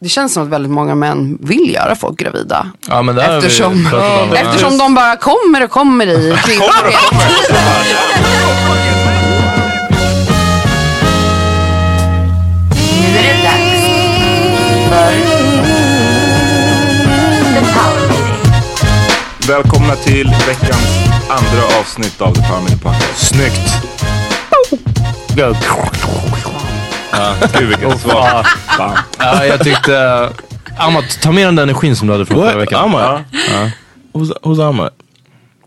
det känns som att väldigt många män vill göra folk gravida. Ja, men det vi eftersom om. eftersom de bara kommer och kommer i det för The Power Meeting. Välkomna till veckans andra avsnitt av The Power Minute Podcast. Snyggt. Ja, gud vilket svar. Ja, jag tyckte... Amat, ta med den där energin som du hade från förra veckan. Amat? Who's, who's Amat?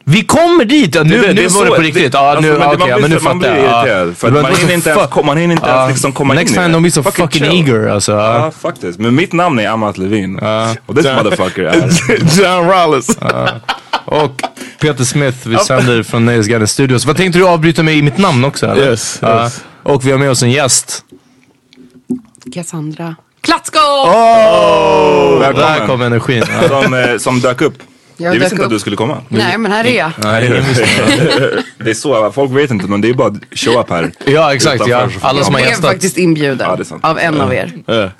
Vi kommer dit! Ja, nu, Det- det nu är var det på riktigt. det- Ja, alltså, nu, men det- okej, man ja, blir men nu man fattar blir jag. Ja. irriterad, för Men man vad hinner inte ens man hinner inte ens liksom komma Next in i time det. de blir så Fucking fucking chill. eager alltså. Ja, faktiskt. Men mitt namn är Amat Levin. Och this motherfucker är... John Rollis. Och Peter Smith, vi sänder från Nöjes Garden Studios. Vad tänkte du avbryta mig i mitt namn också? Eller? Yes, Ja. yes. Och vi har med oss en gäst. Cassandra. Klatsko! Välkommen. Där kom energin. Som, eh, som dök upp. Jag Jag visste inte upp. att du skulle komma. Nej men här är jag. Nej, det. Är så, folk vet inte men det är bara att show up här. Ja, exakt. Ja. Alla som har Jag är gästat. faktiskt inbjuden Ja, av en av er.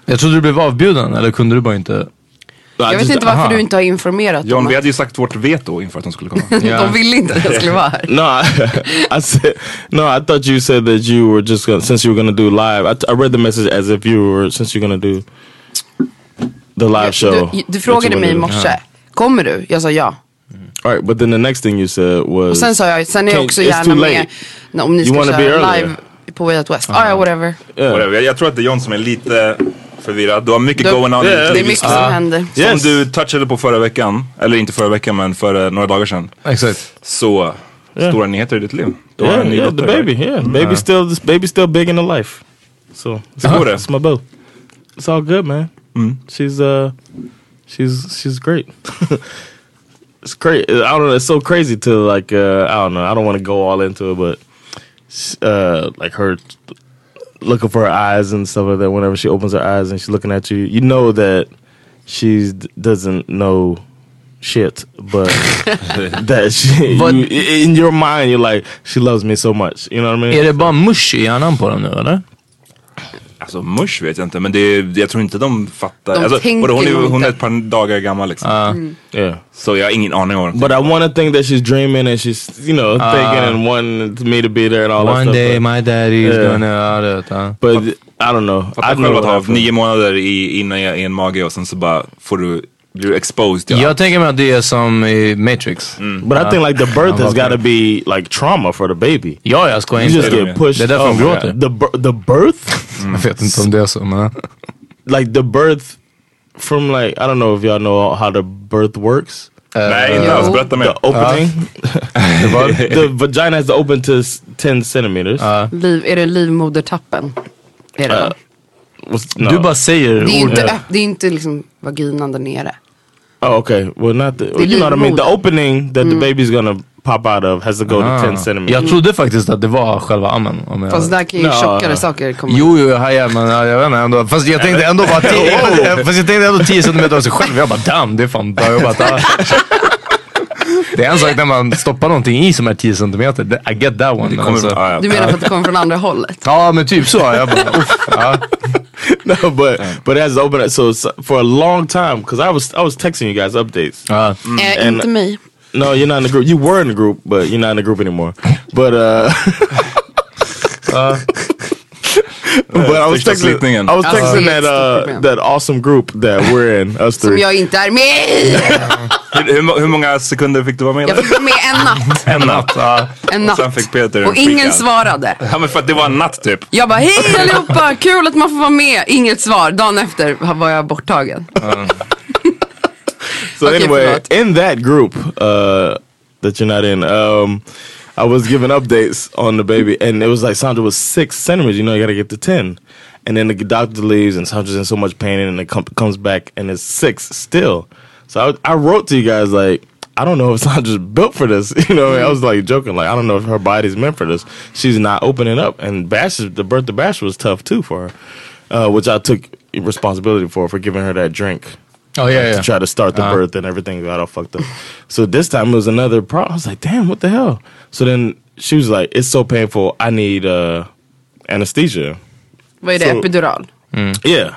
Jag trodde du blev avbjuden, eller kunde du bara inte? Jag vet inte varför aha. du inte har informerat John, dem. vi hade ju sagt vårt veto inför att de skulle komma. De ville inte att jag skulle vara här. No, I, I said no. I thought you said that you were just gonna, since you were gonna do live. I, I read the message as if you were since you're gonna do the live show. Du, du frågade mig i morse, kommer du? Jag sa ja. All right, but then the next thing you said was Och sen sa jag, sen är jag också gärna med om ni ska köra earlier. live på Way Out West. Ah, ja, whatever. Whatever. Jag, jag tror att det är John som är lite förvirrad. Du har mycket Du- going on. i Yeah. ditt Det är liv mycket som händer. Som Yes. du touchade på förra veckan, eller inte förra veckan men för eh, några dagar sedan. Exakt. Så, stora nyheter i ditt liv. Du har yeah, en ny yeah, the baby, yeah, baby still this baby still big in the life. So it's, går det? it's my boo. It's all good, man. She's uh, she's she's great. it's great. I don't know. It's so crazy to like. Uh, I don't know. I don't want to go all into it, but uh, like her looking for her eyes and stuff like that. Whenever she opens her eyes and she's looking at you, you know that she doesn't know shit, but that she But- you, in your mind you're like she loves me so much. You know what I mean? Är det bara mush i hjärnan på dem nu eller? Alltså mush vet jag inte men det är, jag tror inte de fattar. De alltså, tänker hon, är, hon är ett par dagar gammal liksom. Yeah. Så jag har ingen aning om But I to think that she's dreaming and she's, you know, thinking and wanting me to be there and all that One stuff. day but, my daddy's Yeah. gonna... Jag. but I don't know. Fatta själv att ha nio månader i, innan jag är en mage och sen så bara får du, blir du exposed till Jag tänker mig att det är som i Matrix. But I think like the birth has okay. got to be like trauma for the baby. Ja, jag skojar You inte. just get pushed. Det är därför de my gråter. The birth, Jag vet inte om det är så men... like the birth from like I don't know if y'all know how the birth works. Nej, inte alls. Berätta The mer. opening, the vagina has to open to s- ten centimeters. Liv, är det livmodertappen? Är det? Uh, Was- no. Du bara säger det är inte, det är inte liksom vaginan där nere. Oh, okay. Well, not the. You know what I mean. The opening that the baby's gonna pop out of has to go to ten centimeters. Jag trodde faktiskt att det var själva ammen. Om jag... Fast där kan ju No, tjockare no. saker komma Jo, jo, jag hajar men ja, jag vet inte ändå. Fast jag tänkte ändå bara 10 Fast jag tänkte ändå 10 centimeter av sig själv. Jag bara damn, det är fan bra jobbat. Det är en sak när man stoppar någonting i som är 10 centimeter. I get that one. Alltså- ja, ja. Du menar för att det kommer från andra hållet? Ja men typ så. Jag bara, uff, ja. no, but but it has to open. So it's- for a long time, because I was I was texting you guys updates. Ja. Eh, And- inte mig. No, you're not in the group. You were in the group, but you're not in the group anymore. But uh, but I was texting. slitningen. I was texting that uh, that awesome group that we're in. Us Som three. jag inte är med i. Hur, hur, må- hur många sekunder fick du vara med Jag fick vara med en natt. En natt. Ja. En Och natt. sen fick Peter Och ingen freakout. svarade. Ja men för att det var en natt typ. Jag bara, hej allihopa, kul att man får vara med. Inget svar. Dagen efter var jag borttagen. So Okay, anyway, in that group uh, that you're not in, um, I was giving updates on the baby, and it was like Sandra was six centimeters. You know, you got to get to ten, and then the doctor leaves, and Sandra's in so much pain, and it com- comes back, and it's six still. So I, I wrote to you guys like. I don't know if Sandra's built for this. You know, I was like joking, like I don't know if her body's meant for this. She's not opening up, and Bash, the birth of Bash was tough too for her, uh, which I took responsibility for for giving her that drink Oh, yeah, yeah. to try to start the Uh-huh. birth and everything got all fucked up. so this time it was another problem. I was like, damn, what the hell? So then she was like, it's so painful. I need uh, anesthesia. Vad är det? Så- Epidural? Yeah.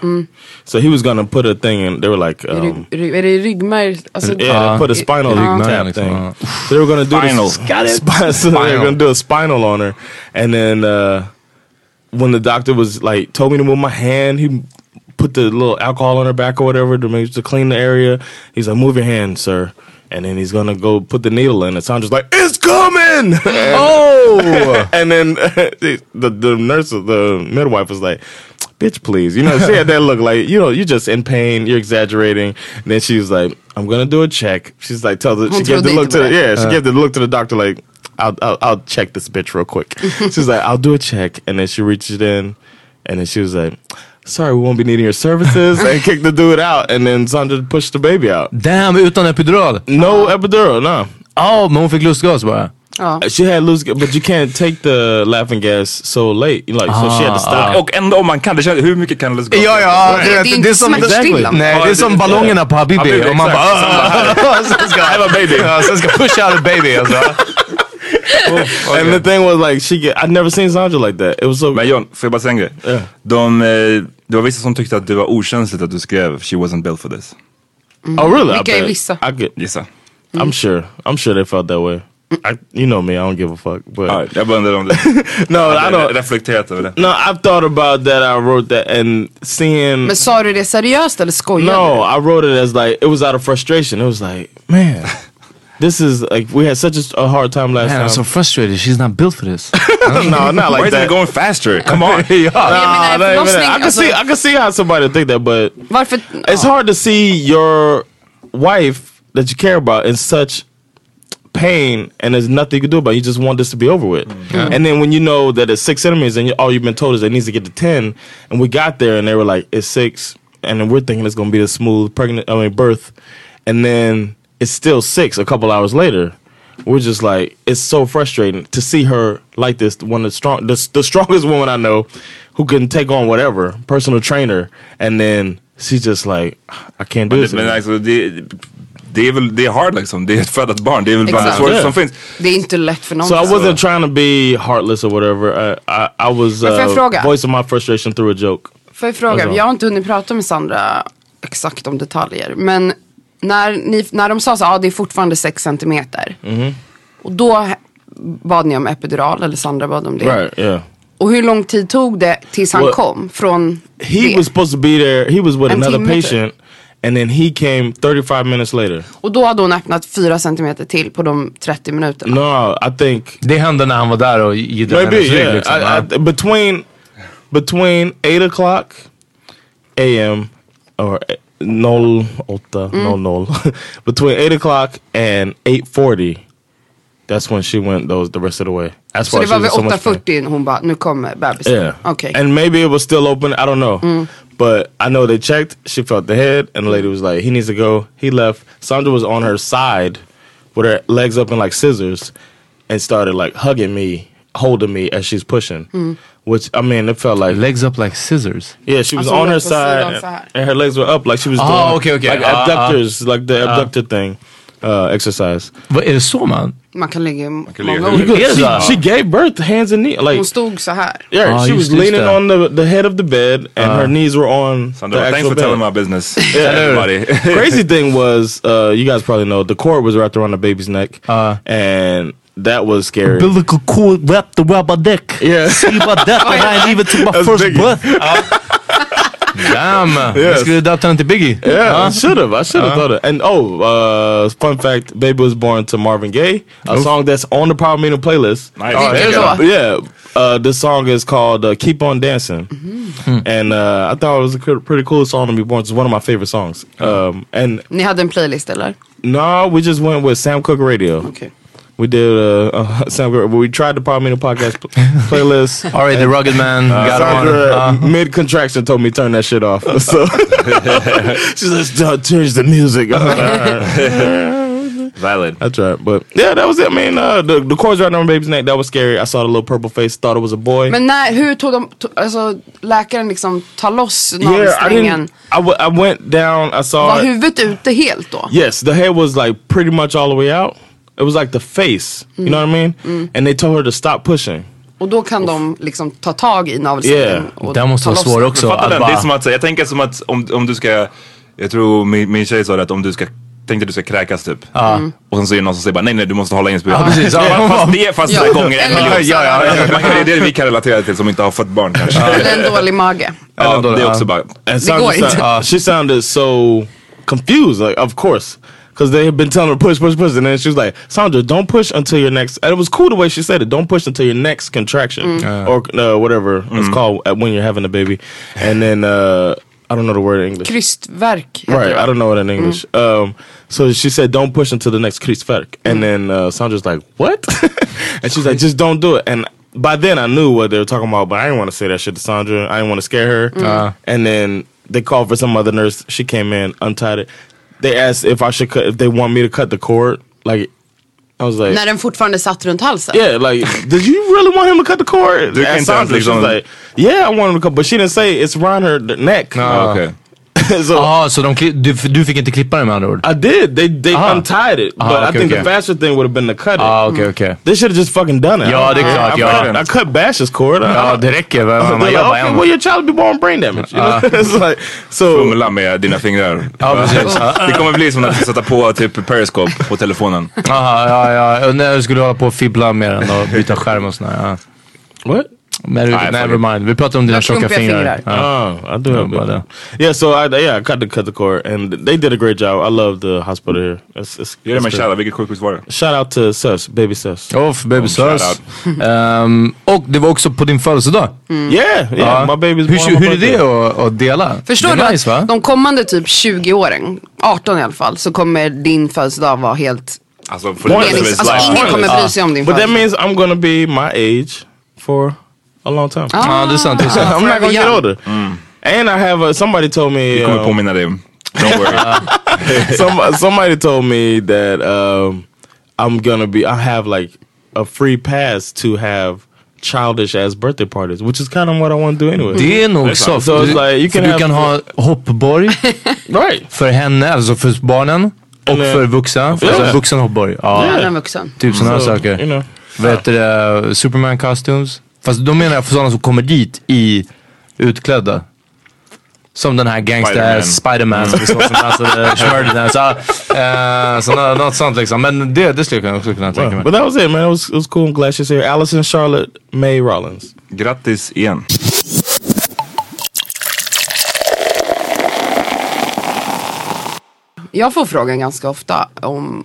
So he was gonna put a thing in. They were like, um, Rygg, rygg, är det ryggmärg? Alltså, yeah, they put a spinal Uh, tap liksom, thing. uh. So they were gonna do Spinal. this. Got it. so they were gonna do a spinal on her, and then uh, when the doctor was like, told me to move my hand, he put the little alcohol on her back or whatever to make to clean the area. He's like, move your hand, sir. And then he's gonna go put the needle in. And Sandra's like, it's coming. oh! and then the the nurse, the midwife was like, bitch, please. You know, she had that look like, you know, you're just in pain, you're exaggerating. And then she was like, I'm gonna do a check. She's like, tell the, she gave the look to the, yeah, she uh. gave the look to the doctor like, I'll, I'll, I'll check this bitch real quick. She's like, I'll do a check. And then she reaches in and then she was like, sorry, we won't be needing your services and kicked the dude out. And then Sandra pushed the baby out. Damn, utan epidural. No epidural, no. Ja, men hon fick lustgas bara. ja. She had loose, but you can't take the laughing gas so late. Like, so she had to stop. Och ändå om man kan, det känns, hur mycket kan det gå? Ja, ja. Det är inte smärtstillande. Nej, det är som det- ballongerna på Habibi. Habibi, och man bara... Sen ska I have a baby. Sen ska push out a baby alltså. And the thing was like, she get, I'd never seen Sandra like that. It was so. Men John, får jag bara säga en grej? Ja. De, eh, det var vissa som tyckte att det var okänsligt att du skrev She wasn't built for this. oh really? Vilka är vissa? I could, Gissa. I'm sure. I'm sure they felt that way. I, you know me. I don't give a fuck. But Ja, jag bara undrar om du no, I don't. reflekterat över det. No, I've thought about that. I wrote that and seeing. Men sa du det seriöst eller skojade No, I wrote it as like it was out of frustration. It was like, man, this is like we had such a, a hard time last Man, I'm so frustrated. She's not built for this. no, not like isn't that. going faster? Come on! ja. Jag Nah, menar, not even förlossning. I can see, I can see how somebody think that, but Varför? it's hard to see your wife that you care about in such pain and there's nothing you can do about it. You just want this to be over with. Mm-hmm. And then when you know that it's six centimeters and you, all you've been told is it needs to get to 10 and we got there and they were like, it's six. And then we're thinking it's going to be a smooth pregnant, I mean, birth. And then it's still six a couple hours later. We're just like, it's so frustrating to see her like this. One of the strong, the, the strongest woman I know who can take on whatever, personal trainer. And then she's just like, I can't do Men, this. men anymore. alltså, det, det är väl det är hard liksom. Det är ett födat barn. Det är väl bland det Exakt. svåraste Yeah. som finns. Det är inte lätt för någon. So I wasn't trying to be heartless or whatever. I, I, I was Men får uh, voicing my frustration through a joke. Får jag fråga, Alltså. jag har inte hunnit prata med Sandra exakt om detaljer. Men när, ni, när de sa så, ja det är fortfarande 6 centimeter. Mhm. Och då bad ni om epidural, eller Sandra bad om det. Right, yeah. Och hur lång tid tog det tills han Well, kom från He det? was supposed to be there. He was with En another timme, patient. And then he came 35 minutes later. Och då hade hon öppnat 4 centimeter till på de 30 minuterna. No, I think Det hände när han var där och maybe hennes rygg yeah. liksom. I, I, between between eight o'clock a.m. or no åtta no no between eight o'clock and eight forty. That's when she went those the rest of the way. That's Så det var was in so much pain. 8.40 hon bara, nu kommer bebisen. Yeah. Okej. And maybe it was still open. I don't know. Mm. But I know they checked. She felt the head, and the lady was like, "He needs to go." He left. Sandra was on her side, with her legs up in like scissors, and started like hugging me, holding me as she's pushing. Mm. Which I mean, it felt like Legs up like scissors. yeah, she was on her på sidan side, and her legs were up like she was Ah, doing okay, okay. like Ah, ah. abductors, like the abductor thing, uh, exercise. Vad, är det så man? Man kan ligga i kan ligga många olika. Är det så? She, she gave birth hands and knees, like Hon stod så här. yeah, Ah, she was leaning that. on the the head of the bed, and her knees were on Sandra, the thanks actual for bed. telling my business. Yeah. Everybody. Crazy thing was, uh, you guys probably know, the cord was wrapped around the baby's neck, Uh. and that was scary. Umbilical cord wrapped around my neck. Yeah. See about that when I even took my That's first biggie. breath. Damn. Jag Yes. skulle döpt henne till Biggie. Yeah, I should have. I should have thought it. And oh, uh, fun fact: Baby was born to Marvin Gaye, a song that's on the Power Meeting playlist. Nice. Oh, Check it yeah. out. Yeah, uh, this song is called uh, "Keep On Dancing," and uh, I thought it was a co- pretty cool song to be born. It's one of my favorite songs. Um, and Ni hade en playlist eller? no, we just went with Sam Cooke Radio. Okej. We did uh, uh, Sam Cooke. We tried the Power Meeting podcast pl- playlist. All right, the rugged man got on. Sandra, Uh, mid contraction told me turn that shit off. So she's like, "Don't change the music. Valid. That's right. But yeah, that was it. I mean, uh, the the cords right on my baby's neck. That was scary. I saw the little purple face. Thought it was a boy. Men när, hur tog de, to, alltså läkaren liksom tar loss yeah, I navelsträngen? didn't. I, w- I went down. I saw. Var huvudet ute helt då? Yes, the head was like pretty much all the way out. It was like the face. You know what I mean? And they told her to stop pushing. Och då kan de liksom ta tag i navelsträngen Yeah. och Den måste vara loss svår den. också. Att den? Det är bara, som att, jag tänker som att om, om du ska, jag tror min, min tjej sa det att om du ska Tänkte du ska kräkas typ. Och sen så är det någon som säger bara nej nej du måste hålla in spyan. Ja, precis. Ja, fast, det är fast Ja. gånger en miljon. Ja, ja, ja. Det är det vi kan relatera till som inte har fått barn kanske. Eller en dålig mage. Ja, det är också bara. Sandra går inte. uh, she sounded so confused. Like, of course. Because they had been telling her push, push, push, and then she was like, "Sandra, don't push until your next." And it was cool the way she said it. Don't push until your next contraction, or uh, whatever it's called at when you're having a baby. And then uh, I don't know the word in English. Krystverk heter Right. I don't know it in English. Um, so she said, "Don't push until the next krisverk." And then uh, Sandra's like, "What?" and she's like, "Just don't do it." And by then, I knew what they were talking about, but I didn't want to say that shit to Sandra. I didn't want to scare her. Uh, and then they called for some other nurse. She came in, untied it. They asked if I should cut, if they want me to cut the cord. Like, I was like, När den fortfarande satt runt halsen? yeah, like, did you really want him to cut the cord? Du kan Asked inte ens Sandra. She was liksom- like, yeah, I want him to cut, but she didn't say it's around her neck. Ja, uh, okej. so Jaha, så de, du, du fick inte klippa den med andra ord? I did. They they Ah. untied it, but Ah, I okay, think okay. the faster thing would have been to cut it. Ah, okej, okej. They should have just fucking done it. Ja, I- det är klart, I, ja. I, I cut Bash's cord. Ja, det räcker. Man, man They're gör like, okay, well, your child be born brain damage. You know? it's like so. Fumla med dina fingrar. Ja, precis. Ja. Det kommer bli som att sätta på typ periscope på telefonen. Aha, ja, ja. Och när du skulle hålla på och fibbla med den och byta skärm och sådär. Ja. What? Men Nej, never mind. Vi pratar om dina har tjocka fingrar. Oh, I do have bara that. Yeah, so I yeah I cut the cut the cord, and they did a great job. I love the hospital here. It's, it's, Ge dem en shoutout, vilket sjukhus var det? Shout out to Sus, baby Sus. Off, baby shout sus. Ehm, och det var också på din födelsedag. Yeah, yeah. Ja. My baby's hur, hur är det birthday. att, att dela? Förstår du nice, att de kommande typ 20 åren, 18 i alla fall, så kommer din födelsedag vara helt Alltså, för Alltså ingen kommer bry sig om din But that födelsedag. means I'm gonna be my age for a long time. Är sant. Det är sant. I'm not gonna get older. And I have a, somebody told me Vi kommer um, påminna dig. Don't worry. some, somebody told me that um, I'm gonna be I have like a free pass to have childish ass birthday parties, which is kind of what I want to do anyway. Det är nog så. So it's like you can du have kan ha hoppborg right. för henne, alltså för barnen. Och Eller- för vuxna. Alltså Yeah. vuxen hoppborg. Ja, en vuxen. typ sådana So, saker. You know. Vet du det? Superman costumes. Fast då menar jag för sådana som kommer dit i utklädda. Som den här gangster Spider-Man. Spiderman som vi såg som dansade uh, så nå- något sånt liksom. Men det, det skulle jag också kunna tänka mig. But that was it, man. It was, it was cool. I'm glad she's here. Allison Charlotte May Rollins. Grattis igen. Jag får frågan ganska ofta om,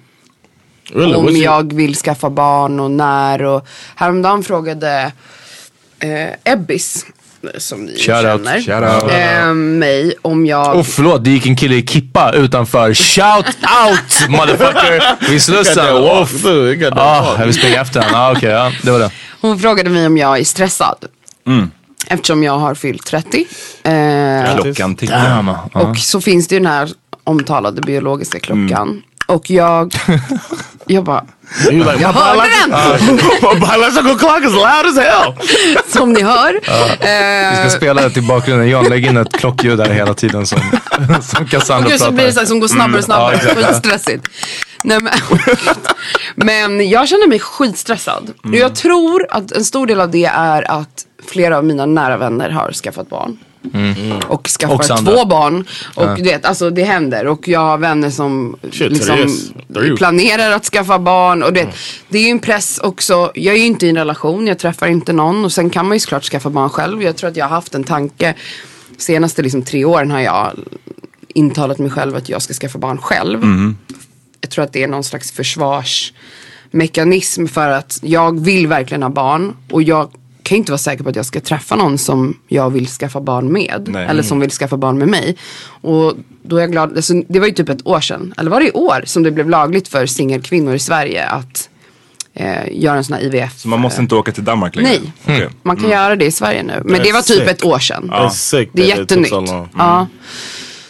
Really? om jag vill skaffa barn och när. Och häromdagen frågade eh, Ebbis, som ni Shout out, känner, shout out. Eh, mig om jag... Och förlåt, det gick en kille i kippa utanför. Shout out motherfucker! Vid Slussen. It got that Ah, jag vill springa efter honom. Ah, Okej, ja, det var det. Hon frågade mig om jag är stressad. Mm. Eftersom jag har fyllt 30. Eh, Klockan tickar. Ja. och så finns det ju den här omtalade biologiska klockan. Mm. Och jag, jag bara, like, jag hörde den! my biological clock is loud as hell. Som ni hör. Vi ska Eh, spela det till bakgrunden. John, lägg in ett klockljud där hela tiden som, som Cassandra Gud, så blir det så pratar. här som går snabbare och snabbare. Mm, ja, exakt. Skitstressigt. Nej, men, men jag känner mig skitstressad. Och jag tror att en stor del av det är att flera av mina nära vänner har skaffat barn. Och skaffar andra. två barn. Och du vet, alltså det händer. Och jag har vänner som Shit, liksom planerar att skaffa barn. Och du vet, det är ju en press också. Jag är ju inte i en relation, jag träffar inte någon. Och sen kan man ju såklart skaffa barn själv. Jag tror att jag har haft en tanke. Senaste liksom tre åren har jag intalat mig själv att jag ska skaffa barn själv. Jag tror att det är någon slags försvarsmekanism för att jag vill verkligen ha barn. Och jag kan ju inte vara säker på att jag ska träffa någon som jag vill skaffa barn med. Nej. Eller som vill skaffa barn med mig. Och då är jag glad, alltså, det var ju typ ett år sedan, eller var det i år som det blev lagligt för singelkvinnor i Sverige att eh, göra en sån här IVF. Så man måste inte åka till Danmark längre? Nej, Okej. man kan göra det i Sverige nu. Men det var typ sick. ett år sedan. Sick Det är it took jättenytt. long. Ja.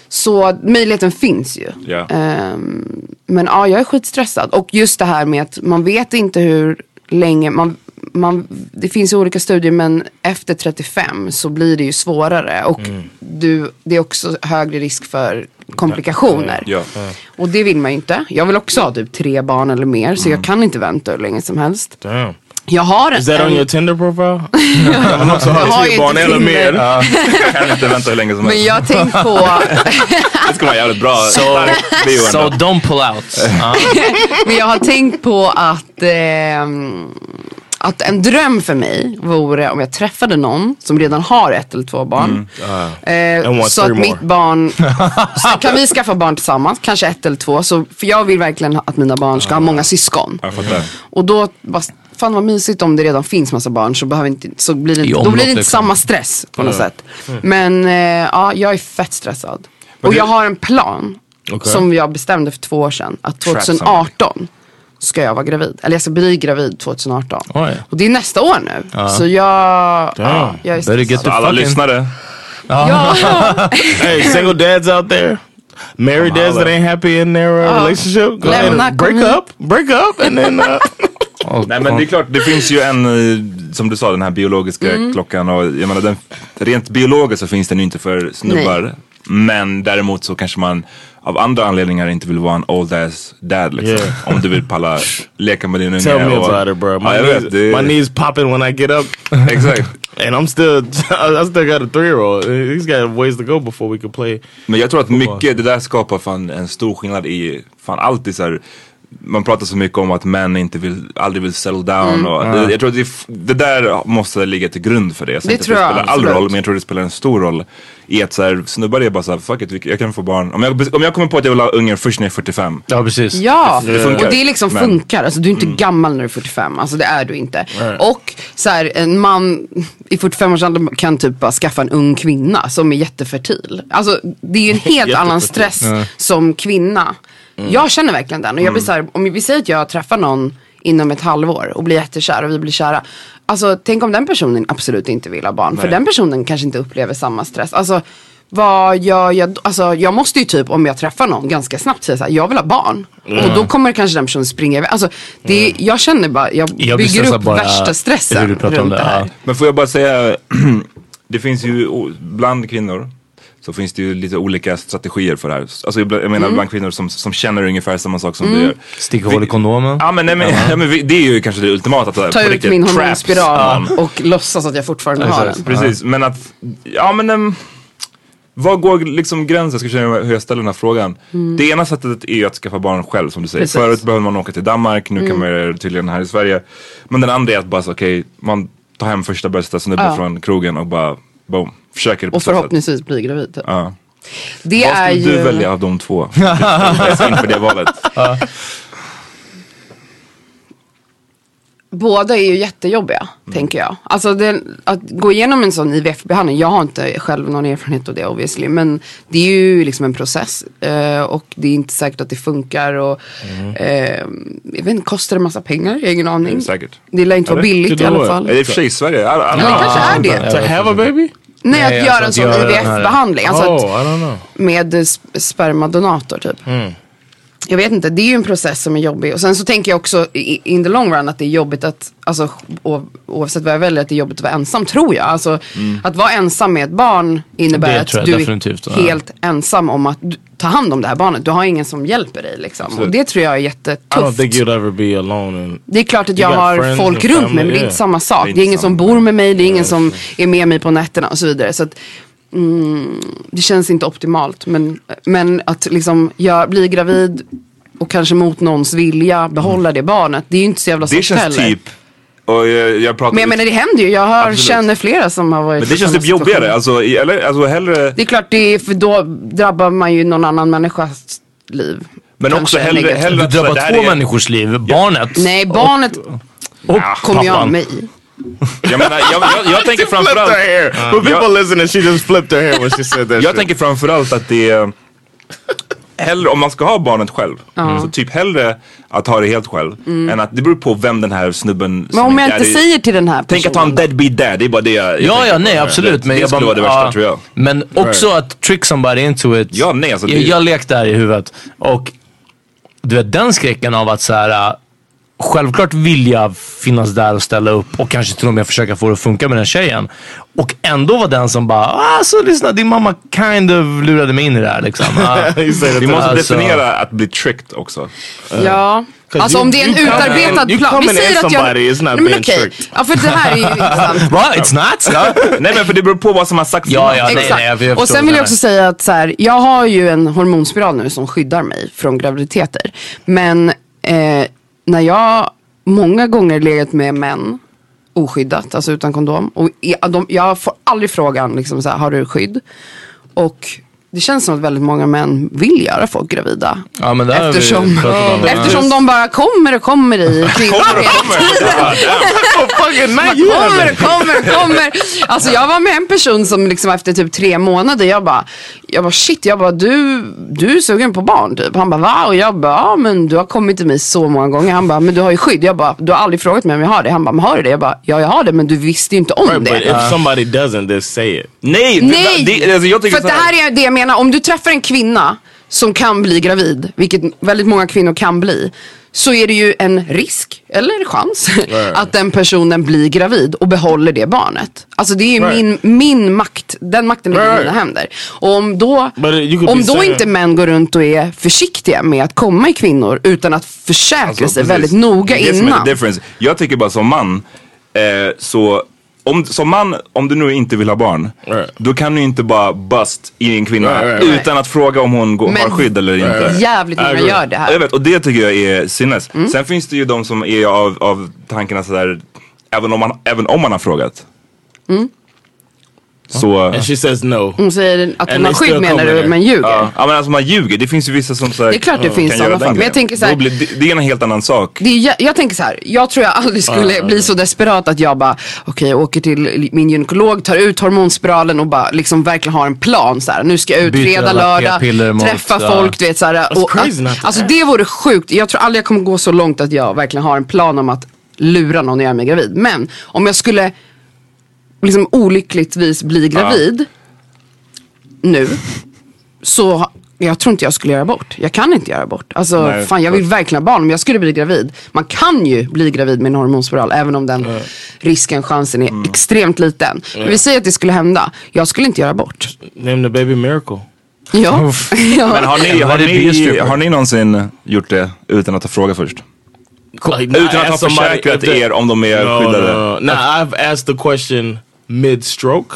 Så möjligheten finns ju. Ja. Ehm, men ja, jag är skitstressad. Och just det här med att man vet inte hur länge, man, man, det finns ju olika studier men efter 35 så blir det ju svårare. Och du, det är också högre risk för komplikationer. Ja. Och det vill man ju inte. Jag vill också ha typ tre barn eller mer så jag kan inte vänta hur länge som helst. Damn. Jag har Is that en, on your Tinder profile? Also Jag har tre barn eller mer. Jag kan inte vänta hur länge som men helst. jag har tänkt på Det ska vara jävligt bra. So, so don't pull out. Ja. Men jag har tänkt på att, ehm, att en dröm för mig vore om jag träffade någon som redan har ett eller två barn. And Eh, want så att mitt more. barn, så kan vi skaffa barn tillsammans, kanske ett eller två. Så, för jag vill verkligen att mina barn ska ha många syskon. Och då, bara, fan vad mysigt om det redan finns massa barn så, behöver inte, så blir det, då blir det inte liksom. samma stress på något sätt. Men eh, ja, jag är fett stressad. Och jag har en plan Okej. som jag bestämde för två år sedan. Att Trap 2018 ska jag vara gravid. Eller jag ska bli gravid 2018. Oj. Och det är nästa år nu. Så jag, ja, jag är get stressad. the Alla lyssnare. Ja, hey, single dads out there. Married dads that ain't happy in their uh, relationship. Go ahead Lämna and break up. Break up and then... Uh, Oh, Nej men det är klart, det finns ju en, eh, som du sa, den här biologiska Mm. klockan och jag menar den, rent biologiskt så finns den ju inte för snubbar. Men däremot så kanske man av andra anledningar inte vill vara en old ass dad liksom. Yeah. Om du vill palla leka med din unge. tell me about it, bro. My, Ja, knees, vet, det, my knees popping when I get up. Exakt. And I'm still, I still got a three year old. He's got ways to go before we can play. Men jag tror att mycket, det där skapar fan en stor skillnad i, fan alltid så här, man pratar så mycket om att män inte vill, aldrig vill settle down Mm. och det, jag tror att det, det där måste ligga till grund för det. Jag Det inte att tror det jag, spelar all roll men jag tror det spelar en stor roll i att så här, snubbar är bara såhär, fuck it, jag kan få barn. Om jag, om jag kommer på att jag vill ha ungen först när jag är 45. Ja, precis. Ja, Det funkar. och det liksom Men- Mm. funkar. Alltså, du är inte gammal när du är 45. Alltså det är du inte. Och så här, en man i 45-årsåldern kan typ bara skaffa en ung kvinna som är jättefertil. Alltså det är ju en helt annan stress som kvinna. Jag känner verkligen den. Och jag blir så här, om vi säger att jag träffar någon inom ett halvår och blir jättekär och vi blir kära. Alltså tänk om den personen absolut inte vill ha barn. För den personen kanske inte upplever samma stress. Alltså vad jag då? Alltså jag måste ju typ om jag träffar någon ganska snabbt säga såhär, jag vill ha barn. Och då kommer kanske den personen springa iväg. Alltså det, jag känner bara, jag, Jag bygger upp bara värsta stressen runt det, det här. ja. Men får jag bara säga, det finns ju bland kvinnor så finns det ju lite olika strategier för det här. Alltså jag menar Mm. bland kvinnor som, som känner ungefär samma sak som du gör. Sticka hål i kondomen. Ja men, nej, men, ja, men vi, det är ju kanske det ultimata. Att, Ta ut min hormonspiral någon. och låtsas att jag fortfarande har den. Precis, men att, ja men um, var går liksom gränsen? Jag ska känna hur jag ställer den här frågan. Det ena sättet är ju att skaffa barn själv som du säger. Mm. Precis. Mm. Förut behövde man åka till Danmark, nu kan man göra det tydligen här i Sverige. Men den andra är att bara så, okej, man tar hem första bästa snubben Ja. från krogen och bara boom, försöker det Och så sätt. förhoppningsvis bli gravid. Typ. Ja. Det Vad är skulle ju... du välja av de två? Inför det valet. Båda är ju jättejobbiga, tänker jag. Alltså det, att gå igenom en sån IVF-behandling, jag har inte själv någon erfarenhet av det obviously, men det är ju liksom en process. Eh, och det är inte säkert att det funkar och eh, jag vet inte, kostar det massa pengar? Jag har ingen aning. Säkert. Det lär inte vara billigt i alla fall. Är det i och för sig i Sverige? Ja, det kanske är det. To have a baby? Nej, att Nej, göra alltså en att sån göra den här- IVF-behandling. Alltså oh, att, I don't know. med sp- spermadonator typ. Jag vet inte, det är ju en process som är jobbig. Och sen så tänker jag också i- in the long run att det är jobbigt att, alltså oavsett vad jag väljer, att det är jobbigt att vara ensam tror jag. Alltså att vara ensam med ett barn innebär att du är ja. helt ensam om att ta hand om det här barnet. Du har ingen som hjälper dig liksom. Och det tror jag är I don't jättetufft. think you'll ever be alone. And Det är klart att jag har folk runt mig men det är inte samma sak. Det är Det är, ingen som bor med mig, det är ingen som är med mig på nätterna och så vidare. Så att, mm, det känns inte optimalt. Men, men att liksom jag bli gravid och kanske mot någons vilja behålla det barnet. Det är ju inte så jävla det soft känns heller. typ, och jag, jag Men jag menar det händer ju. Jag har, Absolut. känner flera som har varit men det känns typ jobbigare. Alltså, eller, alltså hellre Det är klart, det är, för då drabbar man ju någon annan människas liv. Men Kanske också hellre, hellre Du det drabbar två är- människors liv. Barnet Nej, barnet och kommer ju av mig. Jag menar, jag, jag, jag tänker flipped framförallt... her hair. For people listening, she just flipped her hair when she said that Jag shit. tänker framförallt att det är hellre, om man ska ha barnet själv, så typ hellre att ha det helt själv än att det beror på vem den här snubben Mm. Men om är jag inte daddy- säger till den här Tänk att ha en deadbeat dad, det är bara det jag, jag Ja, ja, nej absolut. Det, Men det jag skulle vara det värsta ja, tror jag. Men också att trick somebody into it. Ja, nej, alltså det- jag, jag lekte där i huvudet. Och du vet den skräcken av att så här. Självklart vilja finnas där och ställa upp och kanske till och med försöka få det att funka med den tjejen. Och ändå vara den som bara, alltså lyssna din mamma kind of lurade mig in i det här liksom. Ah. Vi to måste Alltså- definiera att bli tricked också. Ja. Alltså you- om det är en utarbetad in- plan. Vi säger att jag... somebody, it's not Nej, men being okej. tricked. Ja för det här är ju intressant. What? It's not? Ja. Nej men för det beror på vad som har sagts Ja, ja, nej, Exakt. nej, jag- jag och sen vill jag också säga att så här, jag har ju en hormonspiral nu som skyddar mig från graviditeter. Men eh, när jag många gånger legat med män oskyddat, alltså utan kondom. Och jag, de, jag får aldrig frågan, liksom, så här, har du skydd? Och det känns som att väldigt många män vill göra folk gravida. Ja, men det vi eftersom om. eftersom de bara kommer och kommer i Kommer och kommer! Man you kommer, have kommer, kommer. Alltså jag var med en person som liksom efter typ tre månader, jag bara, jag bara shit, jag bara du, du är sugen på barn typ. Han bara va? Och jag bara, ja men du har kommit till mig så många gånger. Han bara, men du har ju skydd. Jag bara, du har aldrig frågat mig om jag har det. Han bara, men har du det? Jag bara, ja jag har det men du visste ju inte om Right, but det. if somebody doesn't, just say it. Nej! det- Nej! Det, alltså, jag tycker För det här är det jag menar, om du träffar en kvinna som kan bli gravid, vilket väldigt många kvinnor kan bli, så är det ju en risk, eller chans, att den personen blir gravid och behåller det barnet. Alltså det är ju Right. min, min makt, den makten ligger i Right. mina händer. Och om då, om då inte män går runt och är försiktiga med att komma i kvinnor utan att försäkra Alltså, sig precis. väldigt noga innan. Jag tycker bara som man, eh, så om, som man, om du nu inte vill ha barn, Right. då kan du inte bara bust i en kvinna Right, right, right. utan att fråga om hon går, Men- har skydd eller inte. Jävligt många gör det Jag här. vet, och det tycker jag är sinnes. Mm. Sen finns det ju de som är av, av tankarna sådär, även om, man, även om man har frågat. Så... And she says no. Hon säger att hon har skydd menar du, men ljuger. Ja, ja men alltså man ljuger. Det finns ju vissa som här, Det är klart det kan finns sådana fall. Men jag tänker så här- Då blir, det, det är en helt annan sak. Det är, jä- jag tänker så här, jag tror jag aldrig skulle bli så desperat att jag bara, okej jag åker till min gynekolog, tar ut hormonspiralen och bara liksom verkligen har en plan så här. Nu ska jag ut Byter fredag, alla lördag, mot, träffa ja. folk, du vet så här. Och, crazy not to alltså det vore sjukt. Jag tror aldrig jag kommer gå så långt att jag verkligen har en plan om att lura någon och göra mig gravid. Men om jag skulle liksom olyckligtvis bli gravid nu, så jag tror inte jag skulle göra abort. Jag kan inte göra abort. Alltså Nej, fan jag vill verkligen ha barn om jag skulle bli gravid. Man kan ju bli gravid med en hormonspiral även om den risken, chansen är extremt liten. Men vi säger att det skulle hända. Jag skulle inte göra abort. Name the baby miracle. Ja. ja. Men har ni, har, ni, har ni någonsin gjort det utan att ha frågat först? Like, Utan att ha försäkrat er om de är no, skyddade? No, no. no, I've asked the question mid stroke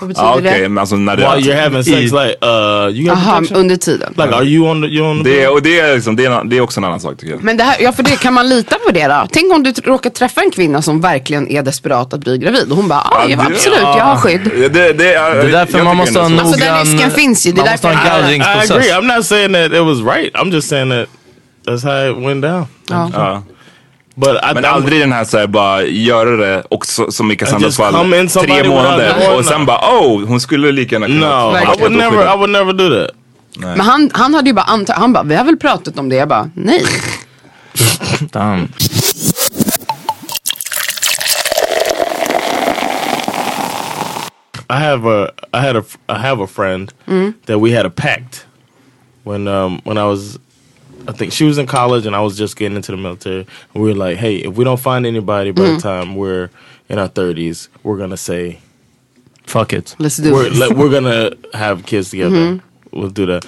Vad betyder Ja okej, det? men alltså när det... while you're having sex. Like, uh, you Aha, under tiden. Like, are you on the? You on the? det, är- och det är, liksom, det, är, det är också en annan sak tycker jag. Men det här, ja för det, kan man lita på det då? Tänk om du råkar träffa en kvinna som verkligen är desperat att bli gravid och hon bara, ah, ja, det- absolut, jag har skydd. Det, det, det, är, Det är därför man måste ha en Alltså, den noggrann... risken finns ju, det är man måste ha en därför- I- I agree. gallringsprocess. I'm not saying that it was right. I'm just saying that that's how it went down. Ja. Ja. But I, Men I'm- aldrig den här såhär bara göra det och så, som i Cassandras fall in tre månader och sen bara oh hon skulle lika gärna kunna No, ha I would never. I would never do that. Men han, han hade ju bara antagit, han bara, vi har väl pratat om det? Jag bara, nej. Damn. I have a I had a I have a friend that we had a pact when um when I was I think she was in college and I was just getting into the military. And we were like hey if we don't find anybody by the mm. time we're in our 30s we're gonna say Fuck it. Let's do we're, this. like, we're gonna have kids together. Mm-hmm. We'll do that.